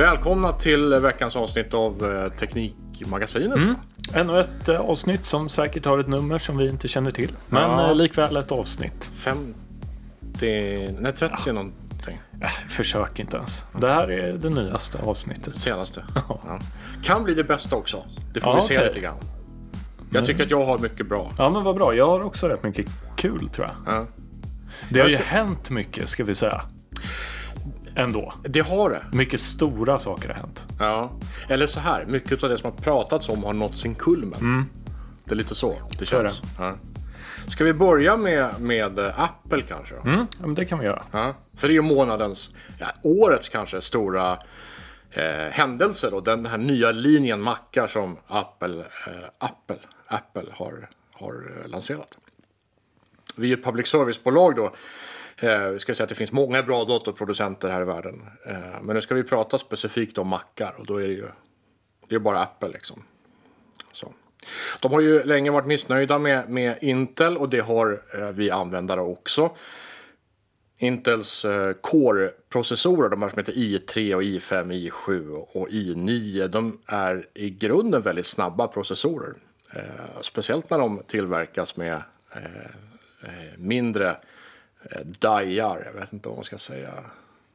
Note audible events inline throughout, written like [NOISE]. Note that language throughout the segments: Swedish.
Välkomna till veckans avsnitt av eh, Teknikmagasinet. Mm. Ännu ett eh, avsnitt som säkert har ett nummer som vi inte känner till. Men Ja. eh, likväl ett avsnitt. 50... Nej, 30 någonting. Äh, försök inte ens. Det här är det nyaste avsnittet. Senaste. Ja. Kan bli det bästa också. Det får Ja, vi se okej. lite grann. Jag tycker att jag har mycket bra. Ja men vad bra. Jag har också rätt mycket kul tror jag. Ja. Det har ju ska- hänt mycket ska vi säga. Ändå. Det har det. Mycket stora saker har hänt. Ja. Eller så här, mycket av det som har pratats om har nått sin kulmen. Det är lite så det känns. Ja. Ska vi börja med, med Apple kanske? Mm, ja, men det kan vi göra. Ja, för det är ju månadens, ja, årets kanske stora eh, händelse då. Den här nya linjen mackar som Apple, eh, Apple, Apple har, har eh, lanserat. Vi är ett public service-bolag då. Eh, vi ska säga att det finns många bra datorproducenter här i världen. Eh, men nu ska vi prata specifikt om mackar och då är det ju det är bara Apple liksom. Så. De har ju länge varit missnöjda med, med Intel och det har eh, vi användare också. Intels eh, Core-processorer, de här som heter i3 och i5, i7 och i9, de är i grunden väldigt snabba processorer. Eh, speciellt när de tillverkas med eh, eh, mindre eh, diar, jag vet inte vad man ska säga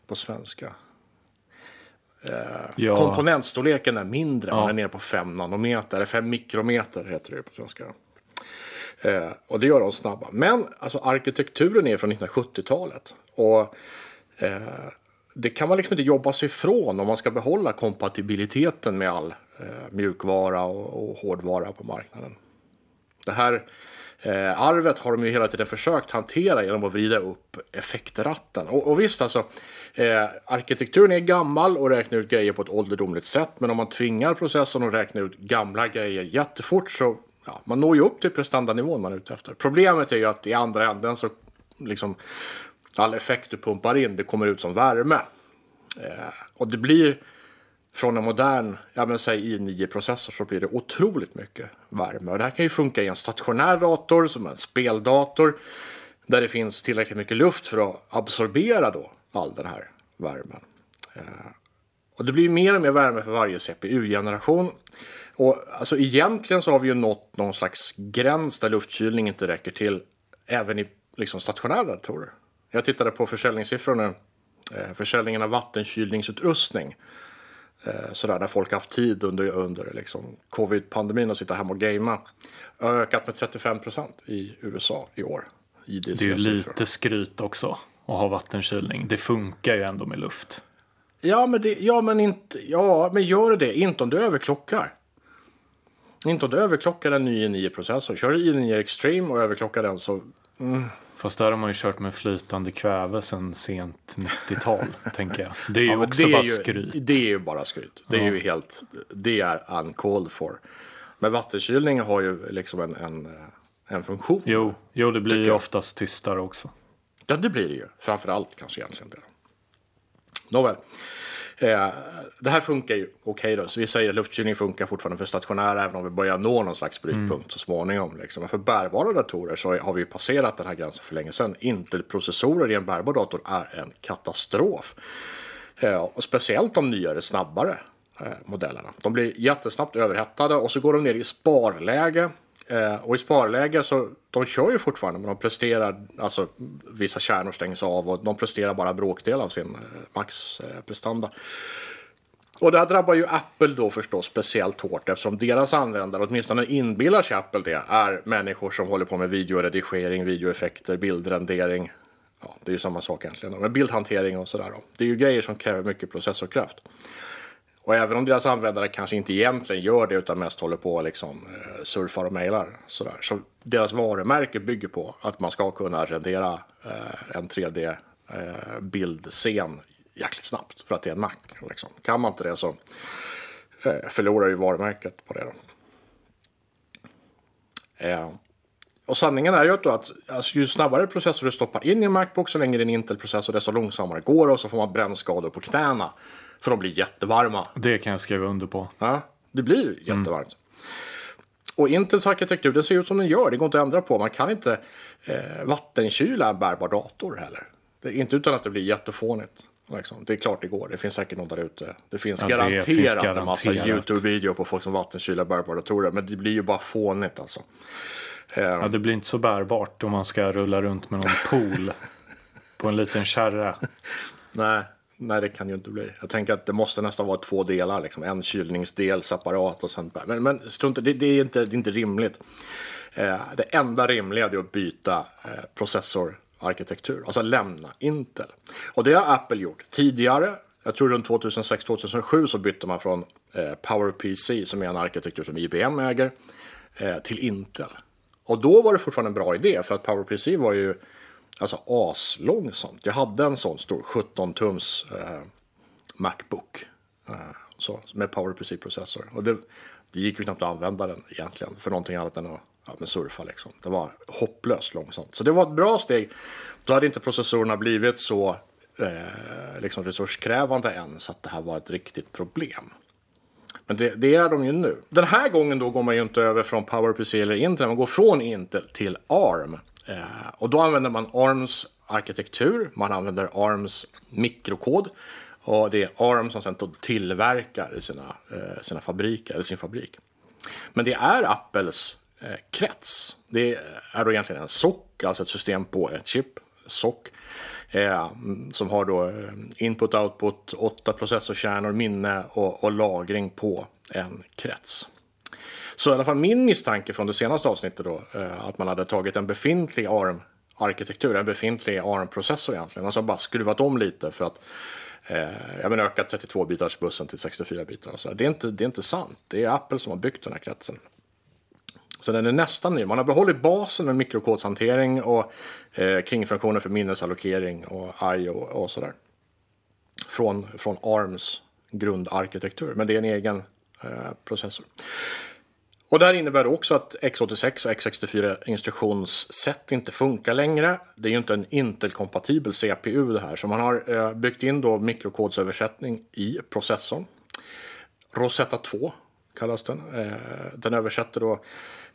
på svenska. Ja, Komponentstorleken är mindre, Ja. man är nere på 5 nanometer, eller 5 mikrometer heter det på svenska. Eh, och det gör de snabba. Men alltså, arkitekturen är från 1970-talet. Och eh, det kan man liksom inte jobba sig ifrån om man ska behålla kompatibiliteten med all eh, mjukvara och, och hårdvara på marknaden. Det här eh, arvet har de ju hela tiden försökt hantera genom att vrida upp effektratten. Och, och visst, alltså, eh, arkitekturen är gammal och räknar ut grejer på ett ålderdomligt sätt. Men om man tvingar processen att räkna ut gamla grejer jättefort så ja, man når ju upp till prestandanivån man är ute efter. Problemet är ju att i andra änden så liksom all effekt du pumpar in, det kommer ut som värme. Eh, och det blir från en modern, ja men säg i9-processor så blir det otroligt mycket värme. Och det här kan ju funka i en stationär dator som en speldator. Där det finns tillräckligt mycket luft för att absorbera då all den här värmen. Eh, och det blir mer och mer värme för varje CPU-generation. Och alltså egentligen så har vi ju nått någon slags gräns där luftkylning inte räcker till även i liksom stationära datorer. Jag tittade på försäljningssiffrorna, eh, försäljningen av vattenkylningsutrustning. Eh, sådär, där folk haft tid under, under liksom, covid-pandemin att sitta hemma och gamea. Har ökat med 35 procent i USA i år. I det är ju lite skryt också att ha vattenkylning. Det funkar ju ändå med luft. Ja, men, det, ja, men inte, ja, men gör det. Inte om du överklockar. Inte om du överklockar en ny i9-processor. Kör du i9 Extreme och överklockar den så... Fast där har man ju kört med flytande kväve sedan sent 90-tal, [LAUGHS] tänker jag. Det är ju Ja, också är bara ju, skryt. Det är ju bara skryt. Det är ju helt... Det är uncalled for. Men vattenkylning har ju liksom en, en, en funktion. Jo, jo, det blir ju jag. oftast tystare också. Ja, det blir det ju. Framför allt kanske egentligen det. Nåväl. Eh, det här funkar ju okej då. Så vi säger att luftkylning funkar fortfarande för stationära även om vi börjar nå någon slags brytpunkt så småningom. Liksom. Men för bärbara datorer så har vi ju passerat den här gränsen för länge sedan. Intel-processorer i en bärbar dator är en katastrof. Eh, och speciellt de nyare, snabbare eh, modellerna. De blir jättesnabbt överhettade och så går de ner i sparläge. Eh, och i sparläge så, de kör ju fortfarande men de presterar, alltså vissa kärnor stängs av och de presterar bara bråkdel av sin eh, maxprestanda. Och det här drabbar ju Apple då förstås speciellt hårt eftersom deras användare, åtminstone inbillar sig Apple det, är människor som håller på med videoredigering, videoeffekter, bildrendering. Ja, det är ju samma sak egentligen, men bildhantering och sådär. Då. Det är ju grejer som kräver mycket processorkraft. Och även om deras användare kanske inte egentligen gör det utan mest håller på och liksom eh, surfar och mejlar sådär. Så deras varumärke bygger på att man ska kunna rendera eh, en 3D eh, bildscen jäkligt snabbt för att det är en Mac. Liksom. Kan man inte det så eh, förlorar ju varumärket på det. Då. Eh, och sanningen är ju att, då att alltså, ju snabbare processor du stoppar in i en Macbook så länge det är en Intel-processor desto långsammare går det och så får man brännskador på knäna. För de blir jättevarma. Det kan jag skriva under på. Ja, det blir jättevarmt. Och Intels arkitektur, det ser ut som den gör. Det går inte att ändra på. Man kan inte eh, vattenkyla en bärbar dator heller. Det är inte utan att det blir jättefånigt. Liksom. Det är klart det går. Det finns säkert någon där ute. Det finns Ja, det garanterat finns en massa garanterat. YouTube-videor på folk som vattenkylar bärbara datorer. Men det blir ju bara fånigt alltså. Eh, Ja, det blir inte så bärbart om man ska rulla runt med någon pool [LAUGHS] på en liten kärra. nej, nej, det kan ju inte bli. Jag tänker att det måste nästan vara två delar. Liksom. En kylningsdel separat och sen... Men, men strunt, det, det, är inte, det är inte rimligt. Eh, det enda rimliga är att byta eh, processorarkitektur. Alltså lämna Intel. Och det har Apple gjort tidigare. Jag tror runt 2006-2007 så bytte man från eh, PowerPC, som är en arkitektur som IBM äger, eh, till Intel. Och då var det fortfarande en bra idé, för att PowerPC var ju alltså aslångsamt. Jag hade en sån stor 17-tums eh, Macbook eh, så, med PowerPC-processor. Och det, det gick ju knappt att använda den egentligen för någonting annat än att ja, men surfa. Liksom. Det var hopplöst långsamt. Så det var ett bra steg. Då hade inte processorerna blivit så eh, liksom resurskrävande än så att det här var ett riktigt problem. Men det, det är de ju nu. Den här gången då går man ju inte över från PowerPC eller Intel, man går från Intel till ARM. Eh, och då använder man ARMs arkitektur, man använder ARMs mikrokod. Och det är ARM som sen tillverkar i sina, eh, sina fabriker, eller sin fabrik. Men det är Apples eh, krets. Det är då egentligen en SOC, alltså ett system på ett chip, SOC. Eh, som har då eh, input, output, åtta processorkärnor, minne och, och lagring på en krets. Så i alla fall min misstanke från det senaste avsnittet då, eh, att man hade tagit en befintlig ARM-arkitektur, en befintlig ARM-processor egentligen, alltså bara skruvat om lite för att eh, jag menar öka 32-bitarsbussen till 64-bitar och så där. Det är, inte, det är inte sant. Det är Apple som har byggt den här kretsen. Så den är nästan ny. Man har behållit basen med mikrokodshantering och eh, kringfunktioner för minnesallokering och I.O. och sådär. Från, från ARMs grundarkitektur, men det är en egen eh, processor. Och det här innebär också att x86 och x64 instruktionssätt inte funkar längre. Det är ju inte en Intel-kompatibel CPU det här, så man har eh, byggt in då mikrokodsöversättning i processorn. Rosetta 2 kallas den. Eh, den översätter då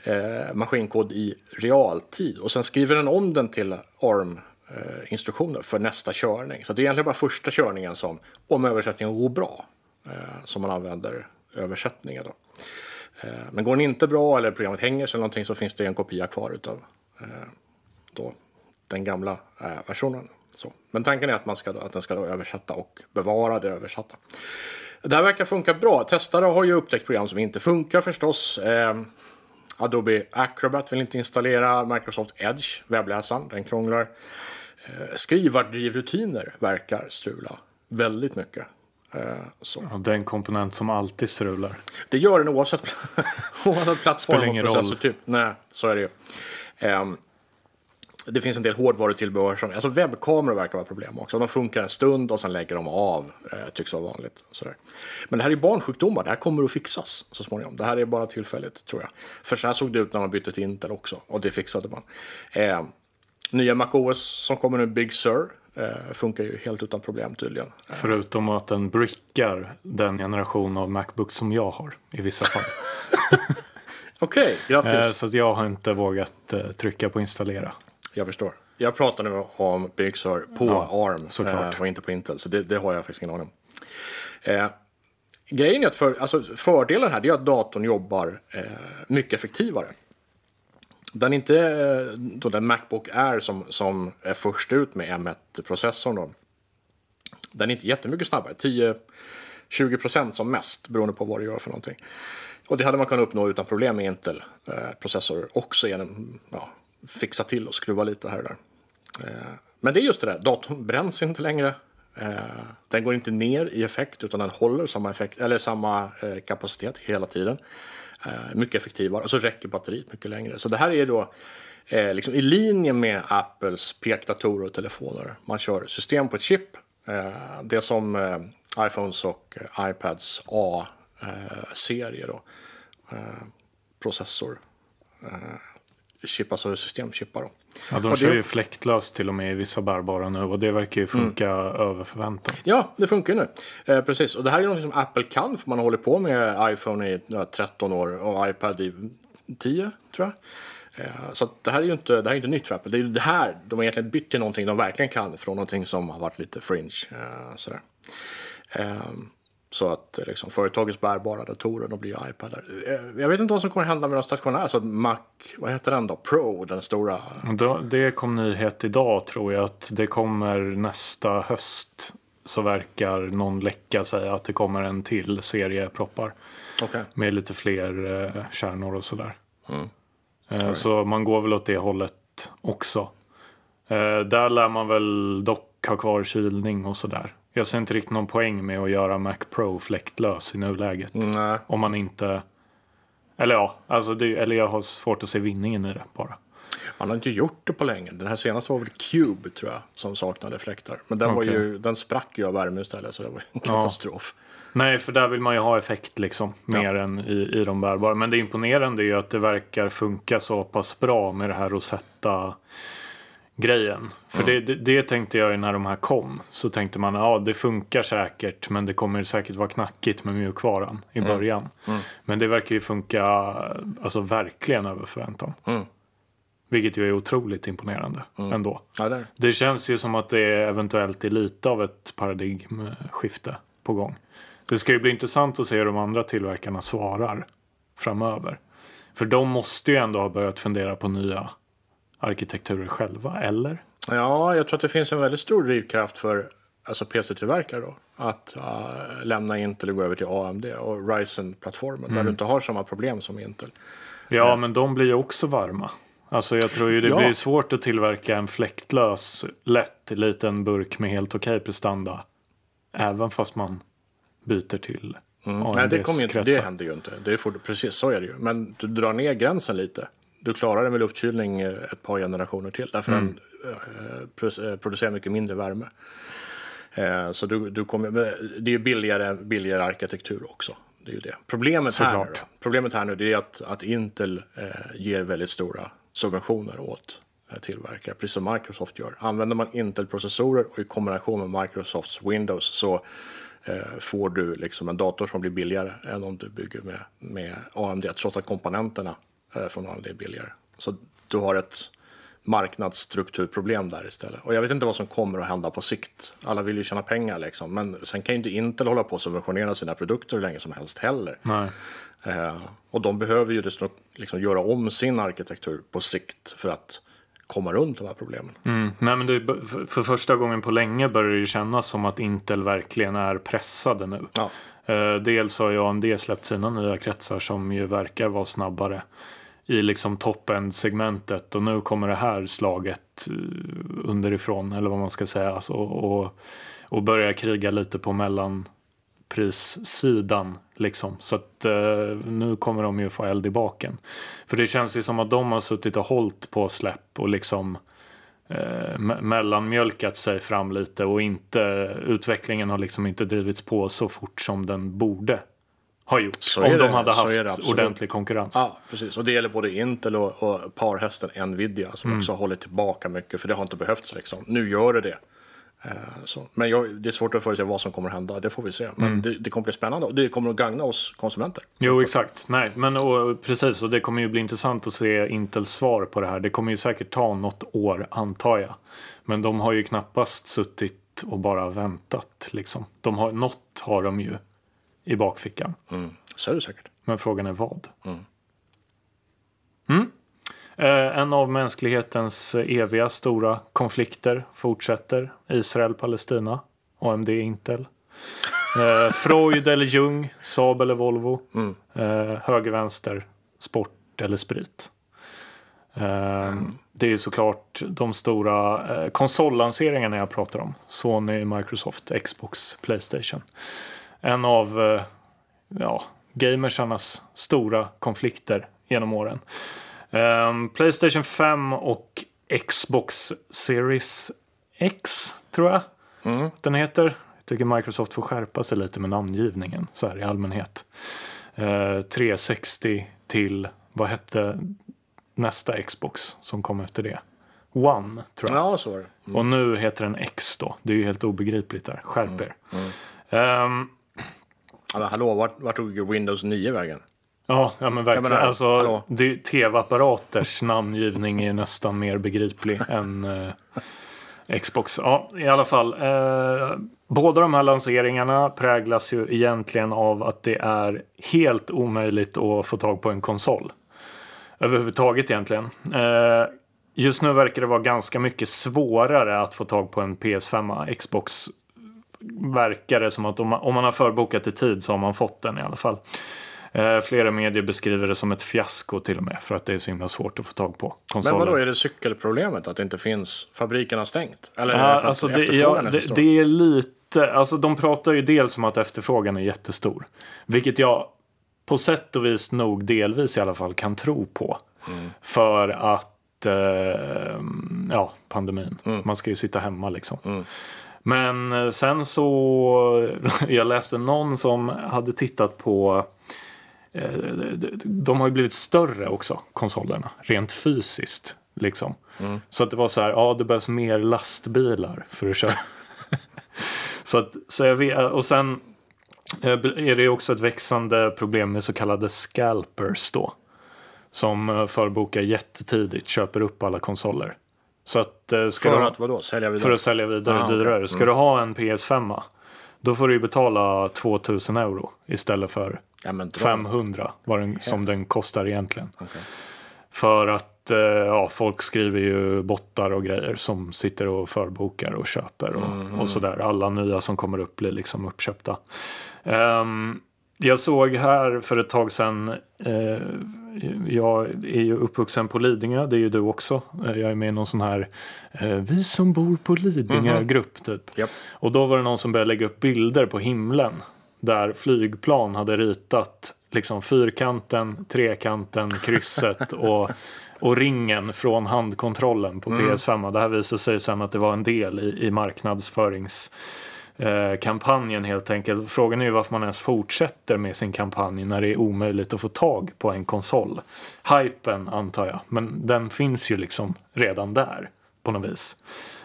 eh, maskinkod i realtid och sen skriver den om den till ARM-instruktioner för nästa körning. Så det är egentligen bara första körningen som, om översättningen går bra, som man använder översättningen. Då. Eh, men går den inte bra eller programmet hänger sig eller någonting så finns det en kopia kvar utav eh, då, den gamla eh, versionen. Så. Men tanken är att, man ska då, att den ska då översätta och bevara det översatta. Det här verkar funka bra. Testare har ju upptäckt program som inte funkar förstås. Eh, Adobe Acrobat vill inte installera. Microsoft Edge, webbläsaren, den krånglar. Eh, skrivardrivrutiner verkar strula väldigt mycket. Eh, så. Den komponent som alltid strular. Det gör den oavsett, [LAUGHS] oavsett plattform och processortyp. Nej, så är det ju. Ehm, det finns en del hårdvarutillbehör som, alltså webbkameror verkar vara problem också. De funkar en stund och sen lägger de av, eh, tycks vara vanligt. Sådär. Men det här är barnsjukdomar, det här kommer att fixas så småningom. Det här är bara tillfälligt tror jag. För så här såg det ut när man bytte till Intel också och det fixade man. Ehm, nya MacOS som kommer nu, Big Sur, funkar ju helt utan problem tydligen. Förutom att den brickar den generation av Macbook som jag har i vissa fall. [LAUGHS] Okej, grattis. Eh, Så att jag har inte vågat eh, trycka på installera. Jag förstår. Jag pratar nu om Big Sur på Ja, ARM såklart. eh, och inte på Intel. Så det, det har jag faktiskt ingen aning om. Eh, grejen är att för, alltså, fördelen här är att datorn jobbar eh, mycket effektivare. Den är inte eh, då den Macbook Air som, som är först ut med M1-processorn. Då. Den är inte jättemycket snabbare. 10-20% som mest beroende på vad du gör för någonting. Och det hade man kunnat uppnå utan problem med Intel-processorer eh, också genom ja, fixa till och skruva lite här och där. Eh, men det är just det där, datorn bränns inte längre. Den går inte ner i effekt utan den håller samma, effekt, eller samma kapacitet hela tiden. Eh, mycket effektivare och så räcker batteriet mycket längre. Så det här är då eh, liksom i linje med Apples pekdatorer och telefoner. Man kör system på ett chip. Eh, Det som eh, iPhones och eh, iPads A-serie eh, då. Eh, Processor. Chip, alltså systemchippar då. Ja, de Och kör det- ju fläktlöst till och med i vissa bärbara nu och det verkar ju funka över förväntan. Ja, det funkar ju nu. Eh, precis, och det här är något som Apple kan för man har hållit på med iPhone i ja, 13 år och iPad i 10 tror Eh, så det här är ju inte, det här är inte nytt för Apple. Det är ju det här de har egentligen bytt till någonting de verkligen kan från någonting som har varit lite fringe. Eh, sådär. Ehm, så att eh, liksom, företagets bärbara datorer, de blir iPadar. Eh, Jag vet inte vad som kommer hända med de stationära. Så att Mac, vad heter den då? Pro, den stora. Det kom nyhet idag tror jag att det kommer nästa höst så verkar någon läcka säga att det kommer en till serie proppar Okej. med lite fler eh, kärnor och sådär. Mm. Eh, så man går väl åt det hållet också. Eh, där lär man väl dock ha kvar kylning och sådär. Jag ser inte riktigt någon poäng med att göra Mac Pro fläktlös i nuläget. Nej. Om man inte... Eller ja, alltså det, eller jag har svårt att se vinningen i det bara. Man har inte gjort det på länge. Den här senaste var väl Cube tror jag som saknade fläktar. Men den, var Okej. ju, den sprack ju av värme istället så det var en katastrof. Nej, för där vill man ju ha effekt liksom. Mer än i, i de bärbara. Men det imponerande är ju att det verkar funka så pass bra med det här Rosetta grejen. För det, det, det tänkte jag ju när de här kom. Så tänkte man, ja det funkar säkert. Men det kommer säkert vara knackigt med mjukvaran i början. Men det verkar ju funka, alltså verkligen över förväntan. Mm. Vilket ju är otroligt imponerande ändå. Ja, där. Det känns ju som att det eventuellt är lite av ett paradigmskifte på gång. Det ska ju bli intressant att se hur de andra tillverkarna svarar framöver. För de måste ju ändå ha börjat fundera på nya arkitekturer själva, eller? Ja, jag tror att det finns en väldigt stor drivkraft för alltså PC-tillverkare då. Att uh, lämna Intel och gå över till AMD och Ryzen-plattformen. Där du inte har samma problem som Intel. Ja, men de blir ju också varma. Alltså jag tror ju det Ja. blir svårt att tillverka en fläktlös, lätt liten burk med helt okej prestanda. Även fast man byter till Mm. AMDs Nej, det, kommer inte, det händer ju inte. Det får, precis så är det ju. Men du drar ner gränsen lite. Du klarar det med luftkylning eh, ett par generationer till. Därför den eh, eh, producerar mycket mindre värme. Så du, du kommer, det är billigare, billigare arkitektur också. Det är ju det. Problemet, här nu, då, problemet här nu det är att, att Intel eh, ger väldigt stora subventioner åt eh, tillverkare, precis som Microsoft gör. Använder man Intel-processorer och i kombination med Microsofts Windows så eh, får du liksom en dator som blir billigare än om du bygger med, med AMD, trots att komponenterna från AMD är billigare. Så du har ett marknadsstrukturproblem där istället. Och jag vet inte vad som kommer att hända på sikt. Alla vill ju tjäna pengar liksom. Men sen kan ju inte Intel hålla på att subventionera sina produkter hur länge som helst heller. Eh, och de behöver ju dessutom liksom göra om sin arkitektur på sikt för att komma runt de här problemen. Mm. Nej, men det, för, för första gången på länge börjar det kännas som att Intel verkligen är pressade nu. Ja. Eh, dels har ju AMD släppt sina nya kretsar som ju verkar vara snabbare i liksom toppen segmentet och nu kommer det här slaget eh, underifrån eller vad man ska säga alltså, och, och börja kriga lite på mellanprissidan liksom. Så att eh, nu kommer de ju få eld i baken. För det känns ju som att de har suttit och hållit på släpp och liksom eh, mellanmjölkat sig fram lite och inte utvecklingen har liksom inte drivits på så fort som den borde ha gjort. Så om de hade haft ordentlig konkurrens. Ja, precis. Och det gäller både Intel och, och parhästen Nvidia som också har hållit tillbaka mycket. För det har inte behövts liksom. Nu gör det det. Eh. Men jag, det är svårt att förutse vad som kommer att hända. Det får vi se. Men det, det kommer bli spännande och det kommer att gagna oss konsumenter. Jo, exakt. Nej, men och, precis. Och det kommer ju bli intressant att se Intels svar på det här. Det kommer ju säkert ta något år, antar jag. Men de har ju knappast suttit och bara väntat. Liksom. De har, något har de ju i bakfickan. Mm. Så är det säkert. Men frågan är vad? Mm. Eh, en av mänsklighetens eviga stora konflikter fortsätter. Israel-Palestina. AMD, Intel. Eh, Freud eller Jung. Saab eller Volvo. Eh, höger, vänster. Sport eller sprit. Eh, Det är såklart de stora eh, konsollanseringarna jag pratar om. Sony, Microsoft, Xbox, Playstation. En av eh, ja, gamersarnas stora konflikter genom åren. Ehm, Playstation 5 och Xbox Series X, tror jag att den heter. Jag tycker Microsoft får skärpa sig lite med namngivningen så här i allmänhet. Eh, 360 till, vad hette nästa Xbox som kom efter det? One, tror jag. Ja, så är det. Och nu heter den X då. Det är ju helt obegripligt där. Skärp er. Ehm, Ja, men hallå, vart, vart tog Windows 9 vägen? Ja, ja men verkligen. menar, alltså, tv-apparaters namngivning är nästan mer begriplig [LAUGHS] än eh, Xbox. Ja, i alla fall. Eh, båda de här lanseringarna präglas ju egentligen av att det är helt omöjligt att få tag på en konsol. Överhuvudtaget egentligen. Eh, just nu verkar det vara ganska mycket svårare att få tag på en PS5. Xbox verkar det som att om man, om man har förbokat i tid så har man fått den i alla fall. Eh, flera medier beskriver det som ett fiasko till och med för att det är så himla svårt att få tag på Men konsoler. vadå, är det cykelproblemet att det inte finns? Fabriken har stängt? Eller är det alltså det, ja, är det, det är lite, alltså de pratar ju dels om att efterfrågan är jättestor. Vilket jag på sätt och vis nog delvis i alla fall kan tro på. Mm. För att, eh, ja, pandemin. Mm. Man ska ju sitta hemma liksom. Men eh, sen så, [LAUGHS] jag läste någon som hade tittat på eh, de- har ju blivit större också, konsolerna, rent fysiskt. Liksom. Så att det var så här, ja det behövs mer lastbilar för att köra. [LAUGHS] så att, så jag vet, och sen eh, är det ju också ett växande problem med så kallade scalpers då. Som förbokar jättetidigt, köper upp alla konsoler. Så att, eh, ska För du, att vadå, sälja vidare? för att sälja vidare Ah, dyrare. Ska du ha en PS5 då får du ju betala 2000 euro istället för ja, men dra. 500 vad den, som den kostar egentligen. Okej. För att eh, ja, folk skriver ju bottar och grejer som sitter och förbokar och köper och, Mm, och sådär. Alla nya som kommer upp blir liksom uppköpta. Ehm, jag såg här för ett tag sedan, eh, jag är ju uppvuxen på Lidingö, det är ju du också. Eh, Jag är med i någon sån här, eh, vi som bor på Lidingö-grupp typ. Japp. Och då var det någon som började lägga upp bilder på himlen. Där flygplan hade ritat liksom fyrkanten, trekanten, [LAUGHS] krysset och, och ringen från handkontrollen på PS5. Det här visade sig sen att det var en del i, i marknadsförings kampanjen helt enkelt. Frågan är ju varför man ens fortsätter med sin kampanj när det är omöjligt att få tag på en konsol. Hypen antar jag, men den finns ju liksom redan där på något vis.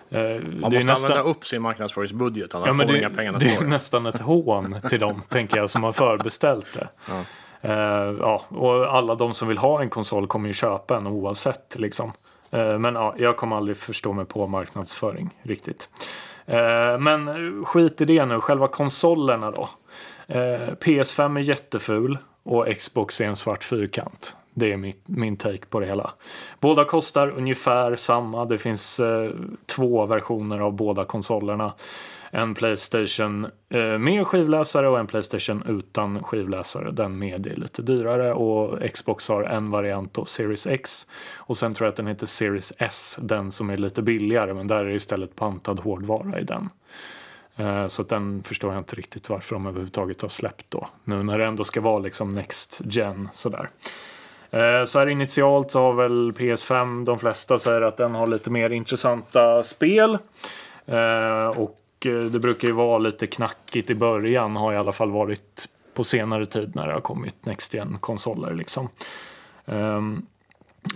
Eh, Man måste använda upp sin marknadsföringsbudget, annars Ja, får det, inga pengarna det är nästan ett hån till dem, [LAUGHS] tänker jag, som har förbeställt det. Ja. Eh, ja, och alla de som vill ha en konsol kommer ju köpa en oavsett. Liksom. Eh, men ja, jag kommer aldrig förstå mig på marknadsföring riktigt. Eh, men skit i det nu, själva konsolerna då. Eh, PS5 är jätteful och Xbox är en svart fyrkant. Det är mitt, min take på det hela. Båda kostar ungefär samma. Det finns eh, två versioner av båda konsolerna. En Playstation eh, med skivläsare och en Playstation utan skivläsare. Den med är lite dyrare och Xbox har en variant då, Series X. Och sen tror jag att den heter Series S, den som är lite billigare men där är det istället pantad hårdvara i den. Eh, så att den förstår jag inte riktigt varför de överhuvudtaget har släppt då. Nu när det ändå ska vara liksom Next Gen sådär. Eh, så här initialt så har väl PS5, de flesta säger att den har lite mer intressanta spel. Och det brukar ju vara lite knackigt i början, har i alla fall varit på senare tid när det har kommit Next Gen-konsoler liksom. Ehm,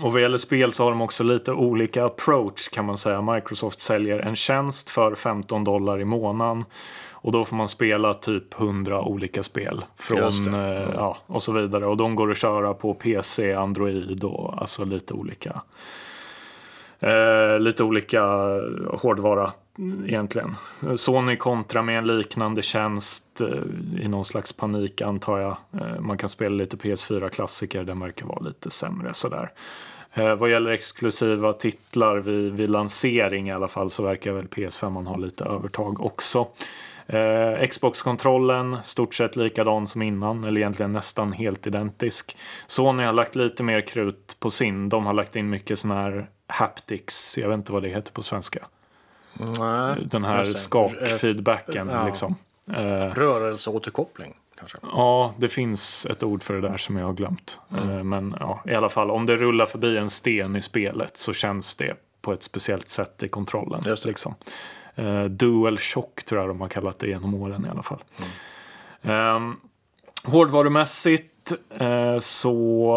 och vad gäller spel så har de också lite olika approach kan man säga. Microsoft säljer en tjänst för 15 dollar i månaden. Och då får man spela typ 100 olika spel. Från, eh, ja, och så vidare. Och de går att köra på PC, Android och alltså lite olika. Eh, lite olika hårdvara mm, Mm. egentligen. Eh, Sony kontra med en liknande tjänst eh, i någon slags panik antar jag. Eh, man kan spela lite PS4-klassiker, den verkar vara lite sämre sådär. Vad gäller exklusiva titlar vid, vid lansering i alla fall så verkar väl PS5 ha lite övertag också. Eh, Xbox-kontrollen, stort sett likadan som innan, eller egentligen nästan helt identisk. Sony har lagt lite mer krut på sin. De har lagt in mycket sån här haptics, jag vet inte vad det heter på svenska. Nej, Den här skak-feedbacken ja. liksom. Eh, Rörelseåterkoppling kanske. Ja, det finns ett ord för det där som jag har glömt. Eh, Men ja, i alla fall, om det rullar förbi en sten i spelet så känns det på ett speciellt sätt i kontrollen. Just det. Liksom. Eh, Dual shock tror jag de har kallat det genom åren i alla fall. Um, hårdvarumässigt Eh, så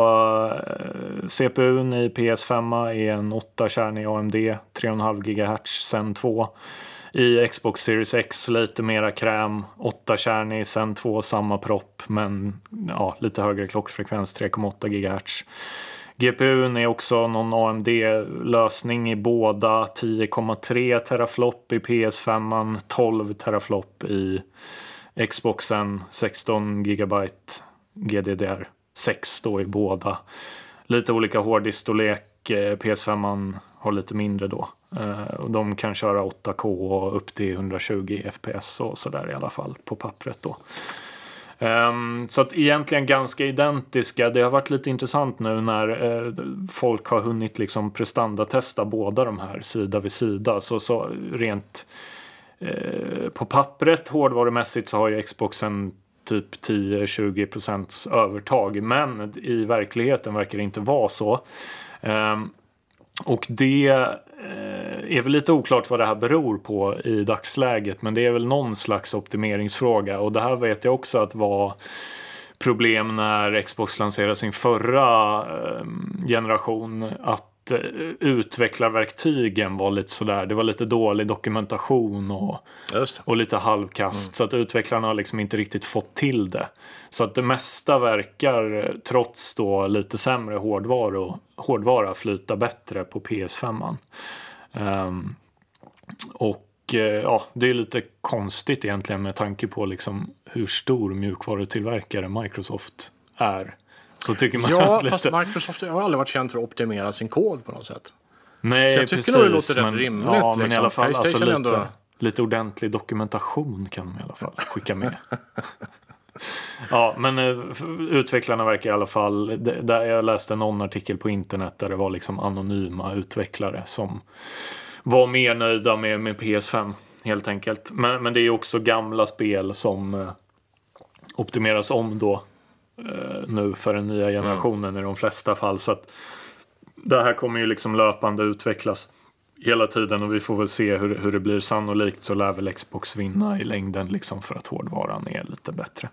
eh, CPUn i PS5 är en 8-kärnig AMD 3,5 GHz Zen 2. I Xbox Series X lite mera kräm, 8-kärnig, sen 2 samma propp men ja, lite högre klockfrekvens, 3,8 GHz. GPUn är också någon AMD-lösning i båda. 10,3 teraflop i PS5, 12 teraflop i Xboxen, 16 GDDR6 då i båda. Lite olika hårddiskstorlek. Eh, PS5 har lite mindre då. Eh, och de kan köra 8K och upp till 120 FPS och sådär i alla fall på pappret då. Ehm, så att egentligen ganska identiska. Det har varit lite intressant nu när eh, folk har hunnit liksom prestandatesta båda de här sida vid sida. Så, så rent på pappret hårdvarumässigt så har ju Xboxen typ 10-20 procents övertag. Men i verkligheten verkar det inte vara så. Ehm, och det eh, är väl lite oklart vad det här beror på i dagsläget. Men det är väl någon slags optimeringsfråga. Och det här vet jag också att var problem när Xbox lanserade sin förra ehm, generation. Att utvecklarverktygen var lite sådär. Det var lite dålig dokumentation och, och lite halvkast. Mm. Så att utvecklarna har liksom inte riktigt fått till det. Så att det mesta verkar, trots då lite sämre hårdvara, hårdvara flyta bättre på PS5. Um, ehm, och eh, ja, det är lite konstigt egentligen med tanke på liksom hur stor mjukvarutillverkare Microsoft är. Så tycker man ja, lite... fast Microsoft har aldrig varit känd för att optimera sin kod på något sätt. Nej, så jag tycker precis, nog det låter men, rätt rimligt. Ja, liksom. men i liksom. alla fall alltså, lite, ändå... lite ordentlig dokumentation kan man i alla fall skicka med. [LAUGHS] ja, men uh, utvecklarna verkar i alla fall... Där jag läste någon artikel på internet där det var liksom anonyma utvecklare som var mer nöjda med, med PS5 helt enkelt. Men, men det är också gamla spel som uh, optimeras om då eh, nu för den nya generationen mm. i de flesta fall. Så att det här kommer ju liksom löpande utvecklas hela tiden och vi får väl se hur, hur det blir. Sannolikt så lär väl Xbox vinna i längden liksom för att hårdvaran är lite bättre.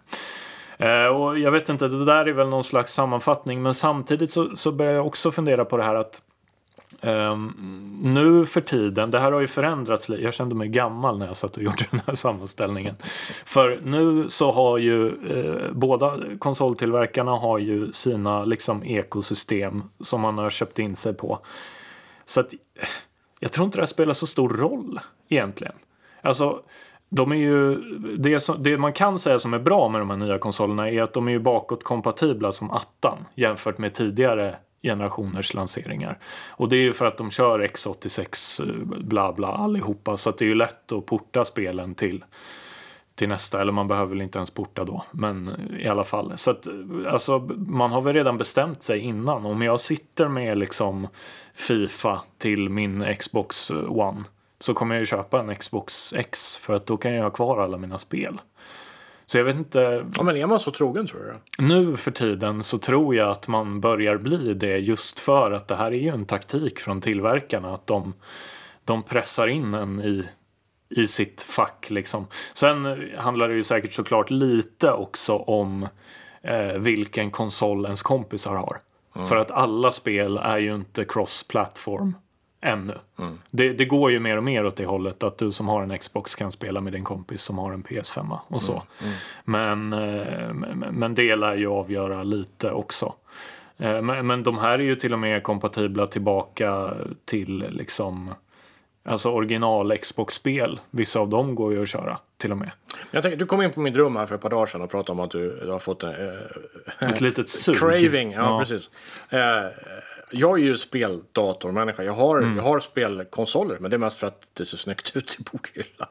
Eh, och jag vet inte, det där är väl någon slags sammanfattning men samtidigt så, så börjar jag också fundera på det här att Um, nu för tiden, det här har ju förändrats Jag kände mig gammal när jag satt och gjorde [LAUGHS] den här sammanställningen. För nu så har ju eh, båda konsoltillverkarna har ju sina liksom ekosystem som man har köpt in sig på. Så att jag tror inte det här spelar så stor roll egentligen. Alltså, de är ju, det, som, det, man kan säga som är bra med de här nya konsolerna är att de är ju bakåtkompatibla som attan jämfört med tidigare generationers lanseringar. Och det är ju för att de kör X86 eh, bla bla allihopa så att det är ju lätt att porta spelen till till nästa, eller man behöver väl inte ens porta då, men eh, i alla fall. Så att eh, alltså, man har väl redan bestämt sig innan. Om jag sitter med liksom Fifa till min Xbox One så kommer jag ju köpa en Xbox X för att då kan jag ha kvar alla mina spel. Så jag vet inte. Ja, men är man så trogen tror du? Nu för tiden så tror jag att man börjar bli det just för att det här är ju en taktik från tillverkarna. Att de, de pressar in en i, i sitt fack liksom. Sen handlar det ju säkert såklart lite också om eh, vilken konsol ens kompisar har. Mm. För att alla spel är ju inte cross-platform ännu. Mm. Det, det, går ju mer och mer åt det hållet att du som har en Xbox kan spela med din kompis som har en PS5 och så. Mm. Mm. Men, eh, men det lär ju avgöra lite också. Eh, men, men de här är ju till och med kompatibla tillbaka till liksom Alltså original Xbox-spel. Vissa av dem går ju att köra till och med. Jag tänkte, du kom in på mitt rum här för ett par dagar sedan och pratade om att du, du har fått en... Äh, Ett litet [LAUGHS] sug. Craving, ja, ja. precis. Äh, jag är ju speldatormänniska. Jag har, mm. jag har spelkonsoler, men det är mest för att det ser snyggt ut i bokhyllan.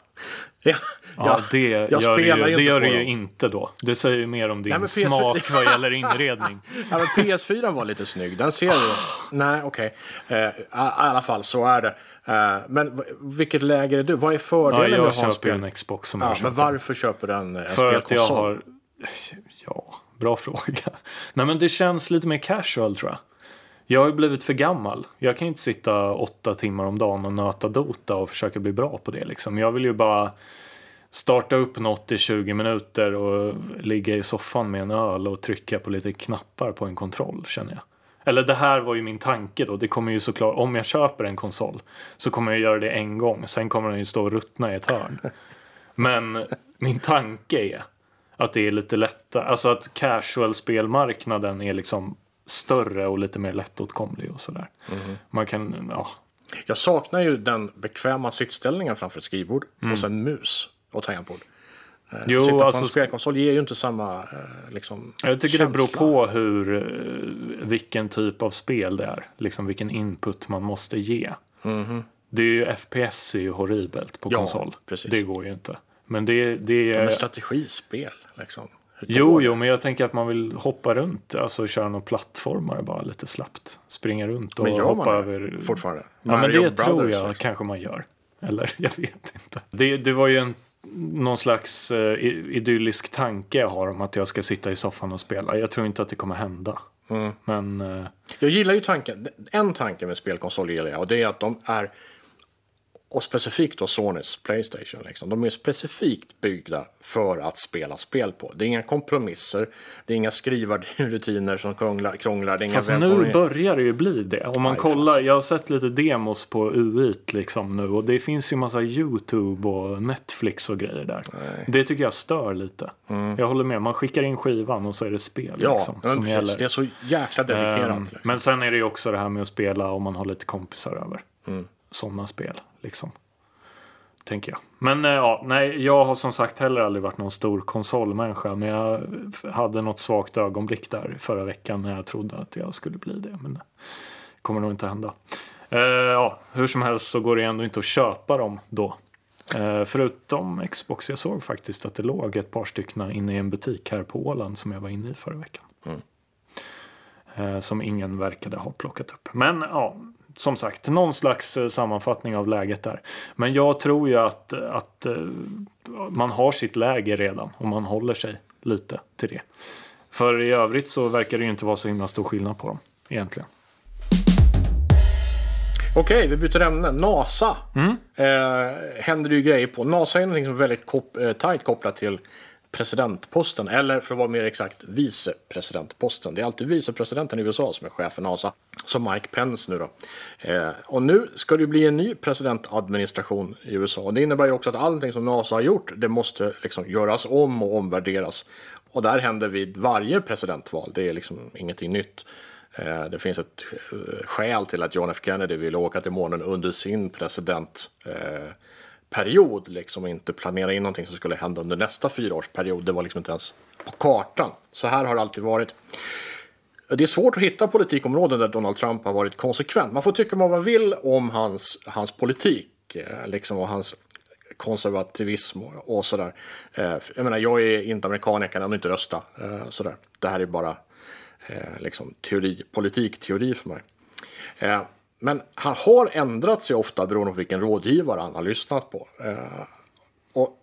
[LAUGHS] Ja, ja, det jag gör, ju, det gör du ju inte då. Det säger ju mer om din Nej, PS4... smak [LAUGHS] vad gäller inredning. [LAUGHS] ja, men PS4 var lite snygg. Den ser du. Nej, okej. Okay. Uh, I alla fall, så är det. Uh, men vilket läge är du? Vad är fördelen ja, med att ha en spel? en Xbox som ja, jag köper. Men varför köper du en, en För att jag har... Ja, bra fråga. Nej, men det känns lite mer casual tror jag. Jag har blivit för gammal. Jag kan inte sitta åtta timmar om dagen och nöta Dota och försöka bli bra på det. Liksom. Jag vill ju bara starta upp något i 20 minuter och ligga i soffan med en öl och trycka på lite knappar på en kontroll känner jag. Eller det här var ju min tanke då. Det kommer ju såklart, om jag köper en konsol så kommer jag göra det en gång. Sen kommer den ju stå och ruttna i ett hörn. [LAUGHS] Men min tanke är att det är lite lättare, alltså att casual-spelmarknaden är liksom större och lite mer lättåtkomlig och sådär. Mhm. Man kan, ja. Jag saknar ju den bekväma sittställningen framför ett skrivbord och sen mus och tangentbord. Eh, Jo, Sitta på alltså- en spelkonsol ger ju inte samma eh, liksom, Jag tycker det beror känsla. på hur, eh, vilken typ av spel det är. Liksom vilken input man måste ge. Det är ju FPS är ju horribelt på. Ja, konsol. precis. Det går ju inte. Men det, det är... Men strategispel liksom. Jo, jo, men jag tänker att man vill hoppa runt. Alltså köra någon plattformar bara lite slappt. Springa runt och Men gör hoppa man det över. fortfarande? Ja, men det tror Brothers, jag liksom. kanske man gör. Eller [LAUGHS] jag vet inte. Det, det var ju en, någon slags i- idyllisk tanke jag har om att jag ska sitta i soffan och spela. Jag tror inte att det kommer hända. Mm. Men eh, Jag gillar ju tanken, en tanke med spelkonsol gillar jag och det är att de är och specifikt då Sonys Playstation. Liksom. De är specifikt byggda för att spela spel på. Det är inga kompromisser, det är inga skrivarrutiner som krånglar. krånglar det är Fast nu börjar det ju bli det. Om man Aj, kollar, jag har sett lite demos på UI liksom nu och det finns ju massa YouTube och Netflix och grejer där. Det tycker jag stör lite. Jag håller med, man skickar in skivan och så är det spel Ja, liksom, men som precis, gäller. det är så jäkla dedikerat. Ehm, liksom. Men sen är det ju också det här med att spela om man har lite kompisar över. Mm. Sådana spel, liksom. Tänker jag. Men eh, ja, nej, jag har som sagt heller aldrig varit någon stor konsolmänniska. Men jag hade något svagt ögonblick där förra veckan när jag trodde att jag skulle bli det. Men det kommer nog inte hända. Eh, ja, hur som helst så går det ändå inte att köpa dem då. Eh, förutom Xbox. Jag såg faktiskt att det låg ett par stycken inne i en butik här på Åland som jag var inne i förra veckan. Eh, som ingen verkade ha plockat upp. Men ja, som sagt, någon slags eh, sammanfattning av läget där. Men jag tror ju att, att eh, man har sitt läge redan och man håller sig lite till det. För i övrigt så verkar det ju inte vara så himla stor skillnad på dem egentligen. Okej, vi byter ämne. NASA Mm. eh, händer det ju grejer på. NASA är någonting som är väldigt kop eh, tajt kopplat till presidentposten. Eller för att vara mer exakt, vicepresidentposten. Det är alltid vicepresidenten i USA som är chef för NASA. Som Mike Pence nu då. Eh, och nu ska det ju bli en ny presidentadministration i USA. Och det innebär ju också att allting som NASA har gjort, det måste liksom göras om och omvärderas. Och det här händer vid varje presidentval. Det är liksom ingenting nytt. Eh, Det finns ett eh, skäl till att John F Kennedy ville åka till månen under sin president eh, period, Liksom och inte planera in någonting som skulle hända under nästa fyraårsperiod. Det var liksom inte ens på kartan. Så här har det alltid varit. Det är svårt att hitta politikområden där Donald Trump har varit konsekvent. Man får tycka vad man vill om hans, hans politik eh, liksom, och hans konservativism och, och sådär. Eh, jag menar, jag är inte amerikan, jag kan ändå inte rösta. Eh, sådär. Det här är bara liksom, teori, politikteori för mig. Men han har ändrat sig ofta beroende på vilken rådgivare han har lyssnat på. Eh, och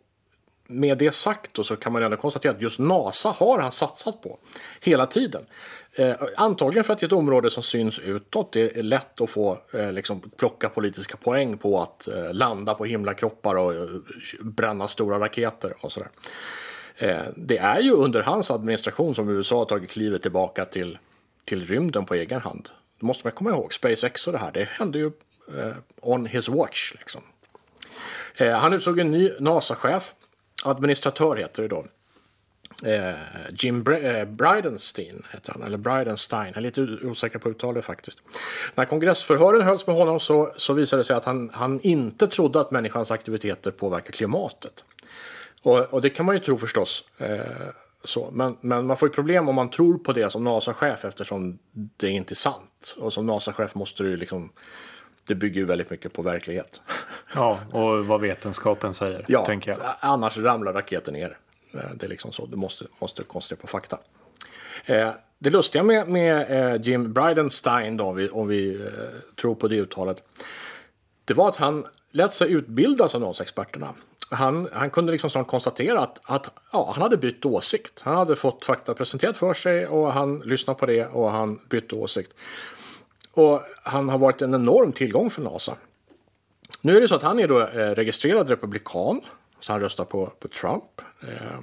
med det sagt då, så kan man ändå konstatera att just NASA har han satsat på hela tiden. Eh, antagligen för att det är ett område som syns utåt. Det är lätt att få eh, liksom, plocka politiska poäng på att eh, landa på himlakroppar och eh, bränna stora raketer och sådär. Eh, det är ju under hans administration som USA har tagit klivet tillbaka till, till rymden på egen hand. Då måste man komma ihåg. SpaceX och det här, det hände ju eh, on his watch. Liksom. Eh, han utsåg en ny NASA-chef. Administratör heter det då. Eh, Jim Bre eh, Bridenstein heter han, eller Bridenstein, Jag är lite osäker på uttalet faktiskt. När kongressförhören hölls med honom så, så visade det sig att han, han inte trodde att människans aktiviteter påverkar klimatet. Och, och det kan man ju tro förstås. Eh, så. Men, men man får ju problem om man tror på det som NASA-chef eftersom det inte är sant. Och som NASA-chef måste du liksom... Det bygger ju väldigt mycket på verklighet. Ja, och vad vetenskapen säger, Ja, tänker jag. annars ramlar raketen ner. Eh, Det är liksom så. Du måste, måste koncentrera på fakta. Eh, det lustiga med, med eh, Jim Bridenstine, då, om vi, om vi eh, tror på det uttalet, det var att han lät sig utbildas av NASA-experterna. Han, han kunde liksom snart konstatera att, att ja, han hade bytt åsikt. Han hade fått fakta presenterat för sig och han lyssnade på det och han bytte åsikt. Och han har varit en enorm tillgång för NASA. Nu är det så att han är då eh, registrerad republikan, så han röstar på, på Trump. Eh,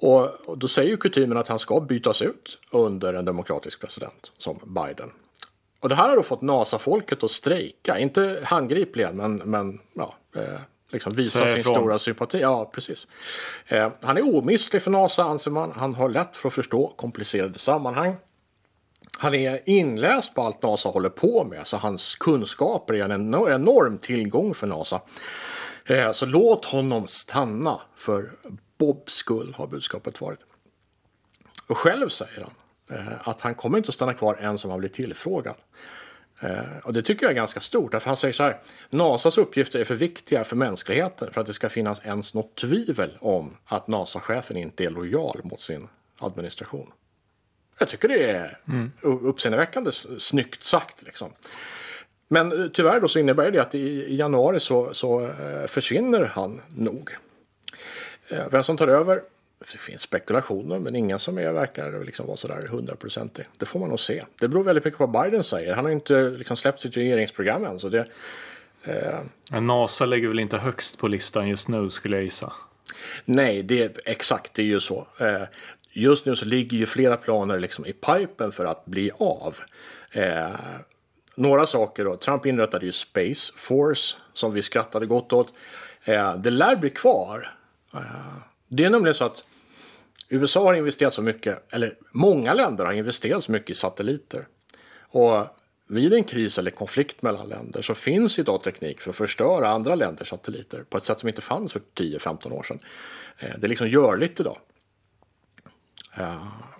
och, då säger ju kutymen att han ska bytas ut under en demokratisk president som Biden. Och det här har då fått NASA-folket att strejka, inte handgripligen men, men ja, eh, liksom visa sin stora sympati. Ja, precis. Eh, han är omistlig för NASA anser man. Han har lätt för att förstå komplicerade sammanhang. Han är inläst på allt NASA håller på med, så hans kunskaper är en eno- enorm tillgång för NASA. Eh, Så låt honom stanna för Bobs skull, har budskapet varit. Och själv säger han eh, att han kommer inte att stanna kvar än som han blir tillfrågad. Eh, Och det tycker jag är ganska stort, därför han säger så här. NASAs uppgifter är för viktiga för mänskligheten för att det ska finnas ens något tvivel om att NASA-chefen inte är lojal mot sin administration. Jag tycker det är mm. uppseendeväckande snyggt sagt. Liksom. Men eh, tyvärr då så innebär det att i januari så, så eh, försvinner han nog. Vem som tar över? Det finns spekulationer, men ingen som är, verkar liksom vara sådär hundraprocentig. Det får man nog se. Det beror väldigt mycket på vad Biden säger. Han har inte liksom släppt sitt regeringsprogram än. Så det, Men NASA ligger väl inte högst på listan just nu skulle jag gissa. nej, det är exakt, det är ju så. Eh, Just nu så ligger ju flera planer liksom i pipen för att bli av. Eh, några saker då. Trump inrättade ju Space Force som vi skrattade gott åt. Eh, det lär bli kvar. Det är nämligen så att USA har investerat så mycket, eller många länder har investerat så mycket i satelliter. Och vid en kris eller konflikt mellan länder så finns idag teknik för att förstöra andra länders satelliter på ett sätt som inte fanns för 10-15 år sedan. Eh, det är liksom görligt idag.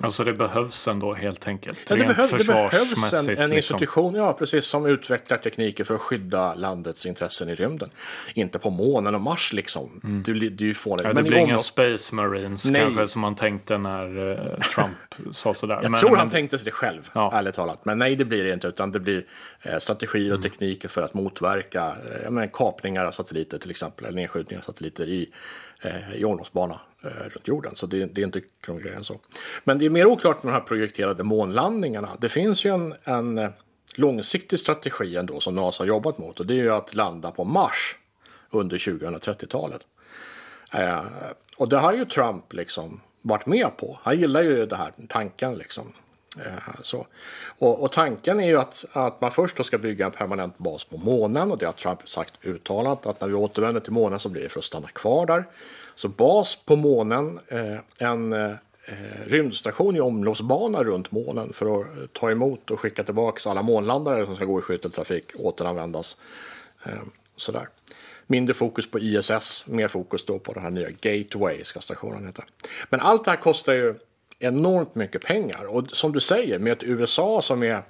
Alltså det behövs ändå helt enkelt. Ja, det, behöv, det behövs en, en liksom. institution ja, precis, som utvecklar tekniker för att skydda landets intressen i rymden. Inte på månen och Mars liksom. Det, blir- det är ju fånigt. Ja, det blir inga Space Marines Nej. kanske som man tänkte när eh, Trump [LAUGHS] sa sådär. Jag men, tror men, han tänkte sig det själv, Ja. ärligt talat. Men nej, det blir det inte. Utan det blir eh, strategier och tekniker för att motverka eh, menar, kapningar av satelliter till exempel. Eller nedskjutningar av satelliter i, eh, i omloppsbana Eh, runt jorden. Så det, det är inte krångligare än så. Men det är mer oklart med de här projekterade månlandningarna. Det finns ju en, en eh, långsiktig strategi ändå som NASA har jobbat mot. Och det är ju att landa på Mars under 2030-talet. Eh, och det har ju Trump liksom varit med på. Han gillar ju den här tanken liksom. Eh, så. Och, och tanken är ju att, att man först då ska bygga en permanent bas på månen och det har Trump sagt uttalat att när vi återvänder till månen så blir det för att stanna kvar där. Så bas på månen, eh, en eh, eh, rymdstation i omloppsbana runt månen för att eh, ta emot och skicka tillbaka alla månlandare som ska gå i skytteltrafik återanvändas. Eh, sådär. Mindre fokus på ISS, mer fokus då på den här nya Gateway ska stationen heta. Men allt det här kostar ju enormt mycket pengar och som du säger med ett USA som är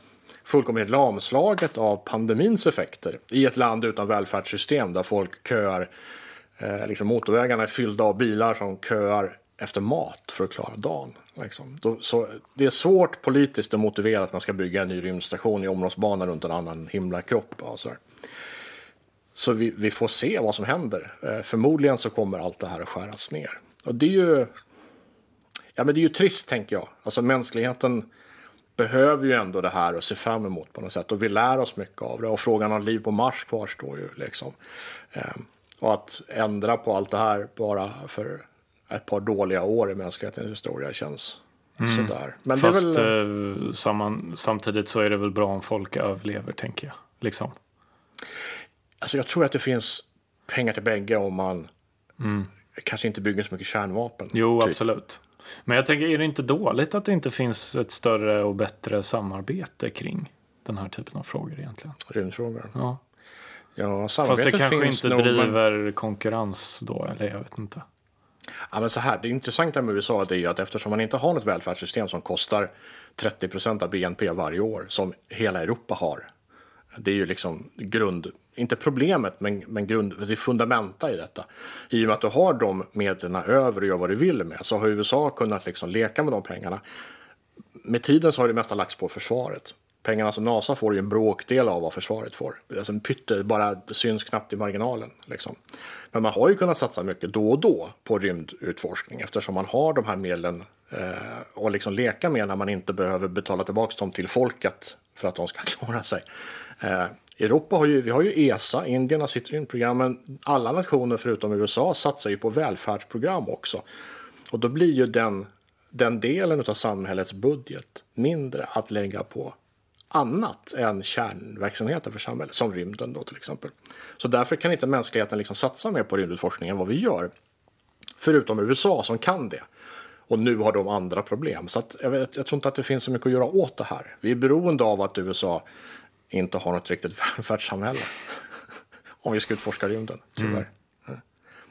fullkomligt lamslaget av pandemins effekter i ett land utan välfärdssystem där folk köar, eh, liksom motorvägarna är fyllda av bilar som köar efter mat för att klara dagen. Liksom. Då, så det är svårt politiskt att motivera att man ska bygga en ny rymdstation i omloppsbana runt en annan himlakropp. Och sådär. Så vi, vi får se vad som händer. Eh, förmodligen så kommer allt det här att skäras ner. Och det är ju, ja, men det är ju trist tänker jag. Alltså mänskligheten behöver ju ändå det här och se fram emot på något sätt. Och vi lär oss mycket av det. Och frågan om liv på Mars kvarstår ju. Liksom. Eh, och att ändra på allt det här bara för ett par dåliga år i mänsklighetens historia känns sådär. Men Fast det är väl, eh, samman, samtidigt så är det väl bra om folk överlever tänker jag. Liksom. alltså jag tror att det finns pengar till bägge om man kanske inte bygger så mycket kärnvapen. Jo, typ. absolut. Men jag tänker, är det inte dåligt att det inte finns ett större och bättre samarbete kring den här typen av frågor egentligen? Rymdfrågor. Ja. Ja, Fast det kanske inte nog, men- driver konkurrens då, eller jag vet inte. Ja, men så här, det intressanta med USA är ju att eftersom man inte har något välfärdssystem som kostar 30 procent av BNP varje år, som hela Europa har. Det är ju liksom grund, inte problemet, men, men grund, det är fundamenta i detta. I och med att du har de medlen över och gör vad du vill med, så har USA kunnat liksom leka med de pengarna. Med tiden så har det mesta lagts på försvaret. Pengarna som NASA får är ju en bråkdel av vad försvaret får. Alltså en pytte, bara det syns knappt i marginalen. Liksom. Men man har ju kunnat satsa mycket då och då på rymdutforskning eftersom man har de här medlen eh, att liksom leka med när man inte behöver betala tillbaka dem till folket för att de ska [LAUGHS] klara sig. Eh, Europa har ju, vi har ju ESA, Indien har sitt rymdprogram, men alla nationer förutom USA satsar ju på välfärdsprogram också. Och då blir ju den, den delen av samhällets budget mindre att lägga på annat än kärnverksamheter för samhället, som rymden då till exempel. Så därför kan inte mänskligheten liksom satsa mer på rymdutforskning än vad vi gör. Förutom USA som kan det. Och nu har de andra problem. Så att jag, vet, jag tror inte att det finns så mycket att göra åt det här. Vi är beroende av att USA inte har något riktigt välfärdssamhälle. [LAUGHS] om vi ska utforska rymden, tyvärr. Mm.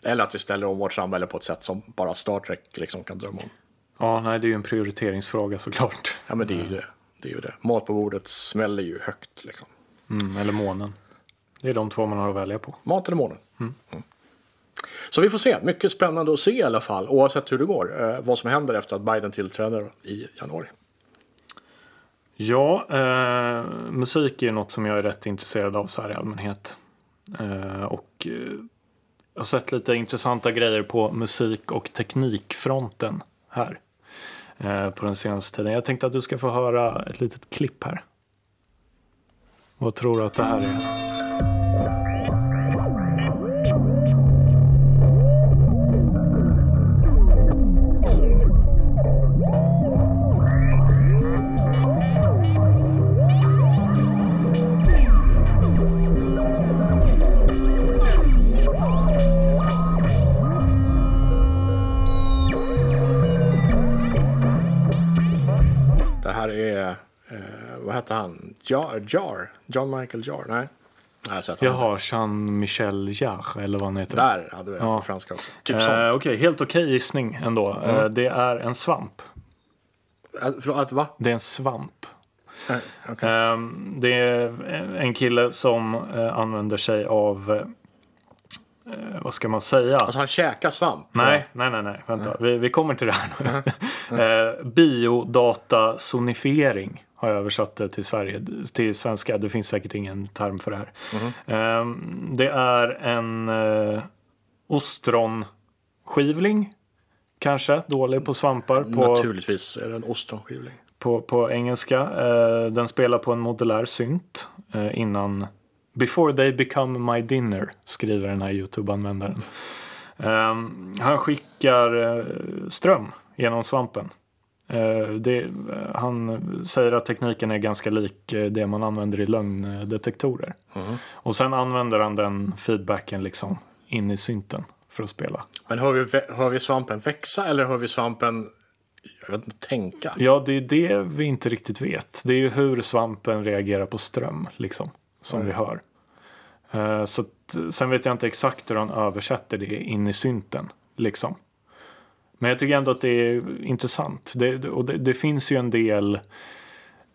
Eller att vi ställer om vårt samhälle på ett sätt som bara Star Trek liksom kan drömma om. Ja, nej, det är ju en prioriteringsfråga såklart. Ja, men det är ju det. Det, är ju det. Mat på bordet smäller ju högt. Liksom. Mm, eller månen. Det är de två man har att välja på. Mat eller månen. Mm. Mm. Så vi får se. Mycket spännande att se i alla fall, oavsett hur det går. Eh, vad som händer efter att Biden tillträder i januari. Ja, eh, musik är ju något som jag är rätt intresserad av så här i allmänhet. Eh, och eh, jag har sett lite intressanta grejer på musik och teknikfronten här Eh, på den senaste tiden. Jag tänkte att du ska få höra ett litet klipp här. Vad tror du att det här är? Hette han? Jar? Jar? John Michael Jar? Nej. Nej, Jaha, Jean-Michel Jarre eller vad han heter. Där hade vi ja. på franska också. Typ eh, Okej, okay, helt okej okay gissning ändå. Mm. Eh, det är en svamp. Att, va? Det är en svamp. Eh, okay. eh, det är en kille som eh, använder sig av eh, vad ska man säga? Alltså han käkar svamp? Nej, nej, nej, nej. vänta. Vi, vi kommer till det här nu. [LAUGHS] eh, biodatasonifiering har jag översatt det till, Sverige, till svenska. Det finns säkert ingen term för det här. Mm. Um, det är en uh, ostronskivling. Kanske, dålig på svampar. På, Naturligtvis är det en ostronskivling. På, på engelska. Uh, den spelar på en modulär synt uh, innan Before they become my dinner, skriver den här YouTube-användaren. Um, han skickar ström genom svampen. Eh, det, han säger att tekniken är ganska lik det man använder i lögndetektorer. Mm. Och sen använder han den feedbacken liksom in i synten för att spela. Men hör vi, hör vi svampen växa eller hör vi svampen jag vet inte, tänka? Ja, det är det vi inte riktigt vet. Det är ju hur svampen reagerar på ström liksom, som mm. vi hör. Uh, så att, sen vet jag inte exakt hur han översätter det in i synten. Liksom. Men jag tycker ändå att det är intressant. Det, och det, det finns ju en del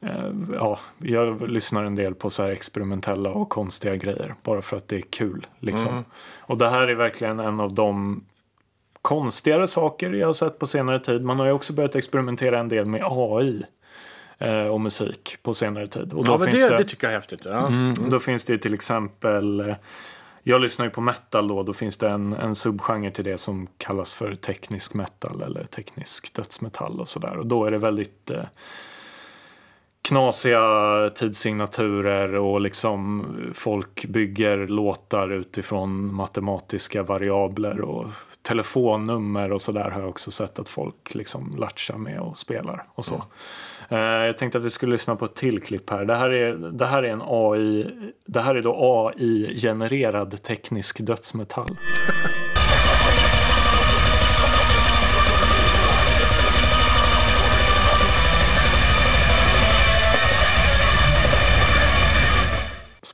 eh, Ja, jag lyssnar en del på så här experimentella och konstiga grejer bara för att det är kul. Liksom. Mm. Och det här är verkligen en av de konstigare saker jag har sett på senare tid. Man har ju också börjat experimentera en del med AI eh, och musik på senare tid. Och då ja, men det, det, det, tycker jag är häftigt. Ja. Mm, mm. Då finns det till exempel eh, jag lyssnar ju på metal då. Då finns det en, en subgenre till det som kallas för teknisk metal eller teknisk dödsmetall och sådär. Och då är det väldigt eh, knasiga tidssignaturer och liksom folk bygger låtar utifrån matematiska variabler och telefonnummer och sådär har jag också sett att folk liksom latchar med och spelar och så. Mm. Uh, jag tänkte att vi skulle lyssna på ett till klipp här. Det här är, det här är en AI, det här är då AI-genererad teknisk dödsmetall.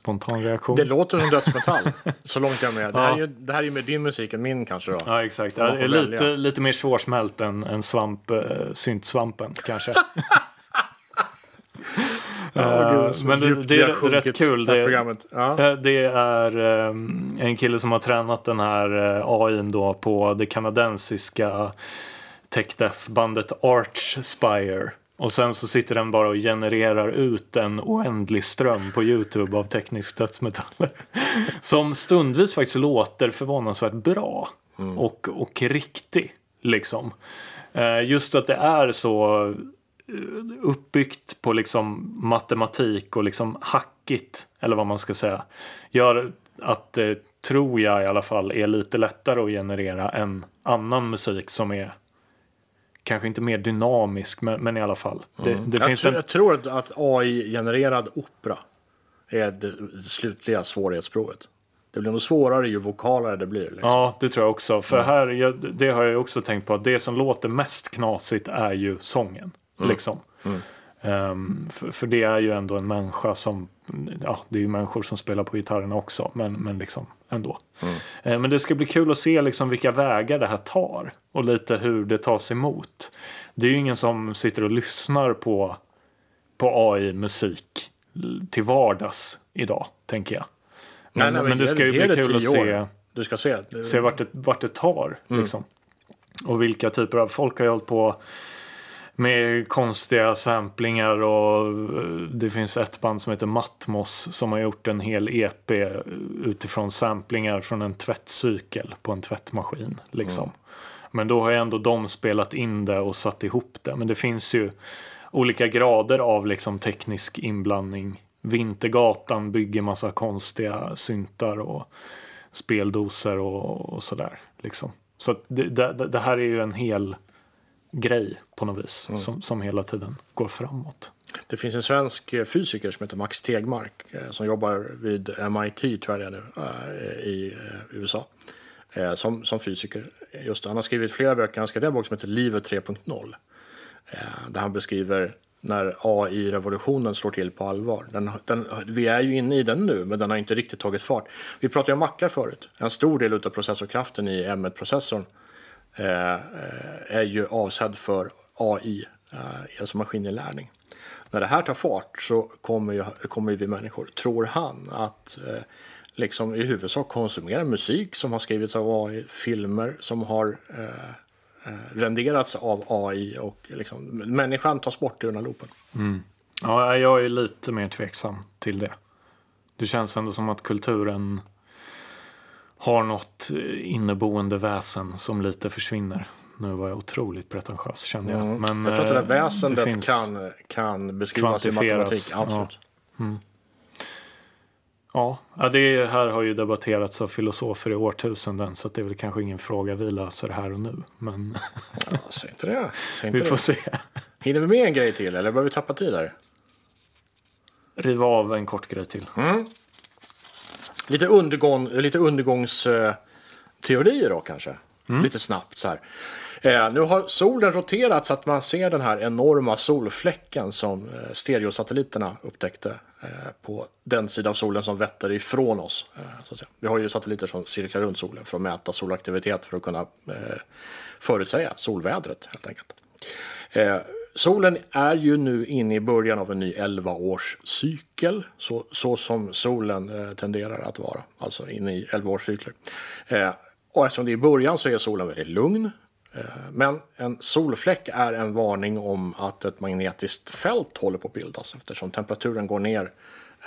spontan reaktion. Det låter som dödsmetall, [LAUGHS] så långt jag är med. Det här, är ju, det här är ju med din musik än min kanske då. Ja, exakt. Ja, lite, lite mer svårsmält än, än svamp, äh, syntsvampen kanske. [LAUGHS] Uh, men det, det, är rätt kul. Det, ja. Eh, det är um, en kille som har tränat den här uh, AI då på det kanadensiska tech death-bandet Archspire. Och sen så sitter den bara och genererar ut en oändlig ström på Youtube av teknisk dödsmetall. [LAUGHS] Som stundvis faktiskt låter förvånansvärt bra. Mm. Och, och riktig. Liksom. Just att det är så uppbyggt på liksom matematik och liksom hackigt, eller vad man ska säga, gör att det, tror jag i alla fall, är lite lättare att generera än annan musik som är kanske inte mer dynamisk, men, men i alla fall. Det, det jag, finns tror, en, jag tror att- AI-genererad opera är det, slutliga svårighetsprovet. Det blir nog svårare ju vokalare det blir. Liksom. Ja, det tror jag också. För här, jag, det har jag också tänkt på, att det som låter mest knasigt är ju sången. Liksom. Ehm, för, för det är ju ändå en människa som, ja, det är ju människor som spelar på gitarrerna också, men, men liksom ändå. Eh, men det ska bli kul att se liksom vilka vägar det här tar och lite hur det tas emot. Det är ju ingen som sitter och lyssnar på, på AI-musik till vardags idag, tänker jag. Men, Nej, nej, men det ge- ska ju bli det kul att se. Du ska se. se vart det, vart det tar. Liksom. Och vilka typer av folk har ju hållit på med konstiga samplingar och eh, det finns ett band som heter Matmos som har gjort en hel EP utifrån samplingar från en tvättcykel på en tvättmaskin. Liksom. Men då har ju ändå de spelat in det och satt ihop det. Men det finns ju olika grader av liksom teknisk inblandning. Vintergatan bygger massa konstiga syntar och speldoser och, och sådär. Liksom. Så det, det, det här är ju en hel grej på något vis som, som hela tiden går framåt. Det finns en svensk eh, fysiker som heter Max Tegmark eh, som jobbar vid MIT tror jag det är nu eh, i USA. Som, som fysiker. Just det. Han har skrivit flera böcker. Han skrivit en bok som heter Livet 3.0. eh, Där han beskriver när AI-revolutionen slår till på allvar. Den, den, vi är ju inne i den nu, men den har inte riktigt tagit fart. Vi pratade om mackar förut. En stor del av processorkraften i M1-processorn eh, eh, Eh, är ju avsedd för AI, eh, alltså maskininlärning. När det här tar fart så kommer, ju, kommer ju vi människor, tror han, att eh, liksom i huvudsak konsumera musik som har skrivits av AI, filmer som har eh, eh, renderats av AI och liksom, människan tas bort ur den här loopen. Mm. Ja, jag är lite mer tveksam till det. Det känns ändå som att kulturen har något eh, inneboende väsen som lite försvinner. Nu var jag otroligt pretentiös kände jag. Men, Jag tror att det där eh, väsendet finns- kan, kan beskrivas i matematik. Absolut. Ja, ja det här har ju debatterats av filosofer i årtusenden så det är väl kanske ingen fråga vi löser här och nu. Men Ja, säg inte det. Säg inte vi får det. se. Hinner vi med en grej till eller behöver vi tappa tid här? Riva av en kort grej till. Lite, undergång, lite undergångsteorier då kanske. Lite snabbt så här. Eh, nu har solen roterat så att man ser den här enorma solfläcken som eh, stereosatelliterna upptäckte eh, på den sida av solen som vetter ifrån oss. Eh. Vi har ju satelliter som cirklar runt solen för att mäta solaktivitet för att kunna eh, förutsäga solvädret helt enkelt. Solen är ju nu inne i början av en ny 11-årscykel, så, så som solen eh, tenderar att vara, alltså inne i 11-årscykler. Eh, och eftersom det är i början så är solen väldigt lugn. Eh, men en solfläck är en varning om att ett magnetiskt fält håller på att bildas eftersom temperaturen går ner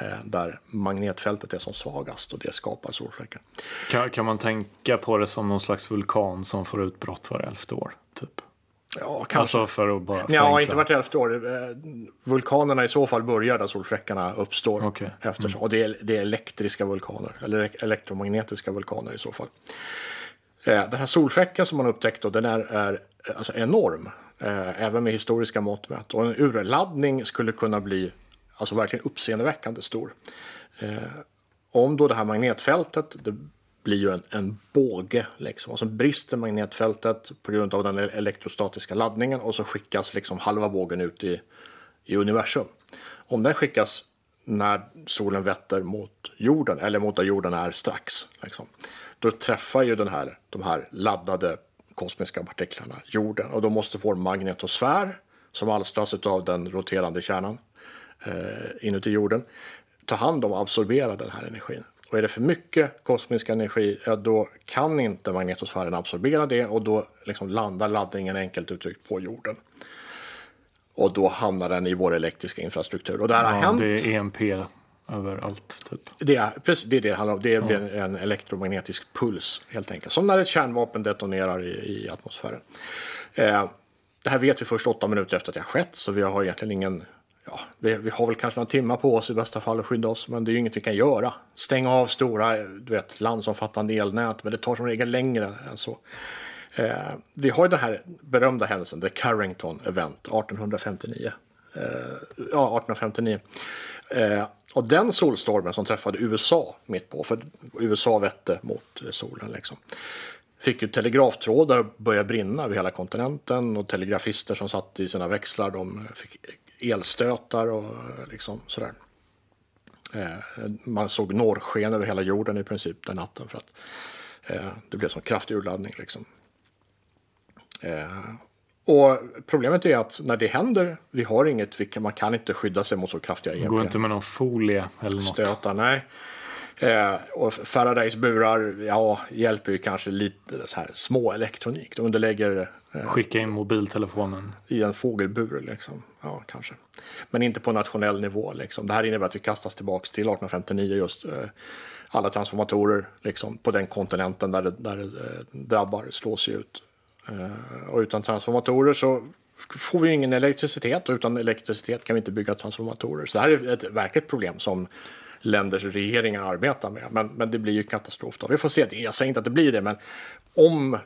eh, där magnetfältet är som svagast och det skapar solfläckar. Kan, kan man tänka på det som någon slags vulkan som får utbrott var elfte år? Typ. Ja, kanske. Alltså för att bara Ja, förenkla. inte vart elfte år. Eh, Vulkanerna i så fall börjar där solfläckarna uppstår. Okej. Eftersom, Och det är, det är elektriska vulkaner, eller elektromagnetiska vulkaner i så fall. Eh, Den här solfläcken som man upptäckt, då, den är, är eh, alltså enorm. Även med historiska mått mätt. Och en urladdning skulle kunna bli alltså verkligen uppseendeväckande stor. Om då det här magnetfältet, det blir ju en, en båge liksom. Och så brister magnetfältet på grund av den elektrostatiska laddningen och så skickas liksom halva bågen ut i, i universum. Om den skickas när solen vetter mot jorden, eller mot där jorden är strax, liksom, då träffar ju den här, de här laddade kosmiska partiklarna jorden. Och då måste vår magnetosfär, som alstras av den roterande kärnan eh, inuti jorden, ta hand om och absorbera den här energin. Och är det för mycket kosmisk energi, ja, då kan inte magnetosfären absorbera det och då liksom landar laddningen enkelt uttryckt på jorden. Och då hamnar den i vår elektriska infrastruktur. Och det här har Ja, hänt. det är EMP överallt. Typ. Det är, precis, det är det det handlar om. Det blir en elektromagnetisk puls helt enkelt. Som när ett kärnvapen detonerar i, i atmosfären. Eh, det här vet vi först åtta minuter efter att det har skett. Så vi har egentligen ingen... Ja, vi, vi har väl kanske några timmar på oss i bästa fall att skydda oss. Men det är ju inget vi kan göra. Stänga av stora eh, du vet, landsomfattande elnät. Men det tar som regel längre än så. Eh, vi har ju den här berömda händelsen, The Carrington Event 1859. Eh, ja, 1859. Eh, och den solstormen som träffade USA mitt på, för USA vette mot solen liksom. Fick ju telegraftrådar börja brinna över hela kontinenten och telegrafister som satt i sina växlar de fick elstötar och liksom sådär. Eh, man såg norrsken över hela jorden i princip den natten för att eh, det blev som kraftig urladdning liksom. Eh, och problemet är att när det händer, vi har inget, man kan inte skydda sig mot så kraftiga EMP. Går inte med någon folie eller något? Stötar, nej. Eh, och Faradays burar, ja, hjälper ju kanske lite så här små elektronik. De underlägger... Eh, Skicka in mobiltelefonen. I en fågelbur liksom. Ja, kanske. Men inte på nationell nivå liksom. Det här innebär att vi kastas tillbaka till 1859 just. Eh, alla transformatorer liksom, på den kontinenten där det, där det eh, drabbar slås ju ut. Eh, och utan transformatorer så får vi ingen elektricitet och utan elektricitet kan vi inte bygga transformatorer. Så det här är ett verkligt problem som länders regeringar arbetar med. Men, men det blir ju katastrof då. Vi får se. Jag säger inte att det blir det, men om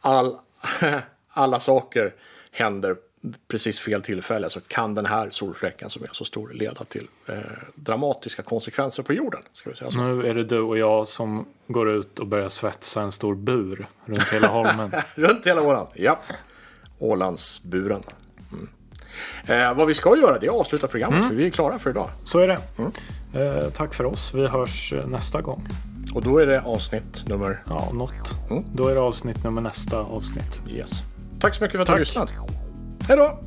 all, [LAUGHS] alla saker händer precis fel tillfälle så kan den här solfläcken som är så stor leda till eh, dramatiska konsekvenser på jorden. Ska vi säga så. Nu är det du och jag som går ut och börjar svetsa en stor bur runt hela holmen. [LAUGHS] runt hela Åland, ja. Ålandsburen. Eh, vad vi ska göra det är att avsluta programmet mm. för vi är klara för idag. Så är det. Mm. Eh, tack för oss. Vi hörs eh, nästa gång. Och då är det avsnitt nummer? Ja, något. Mm. Då är det avsnitt nummer nästa avsnitt. Yes. Tack så mycket för att du har lyssnat. Hej då!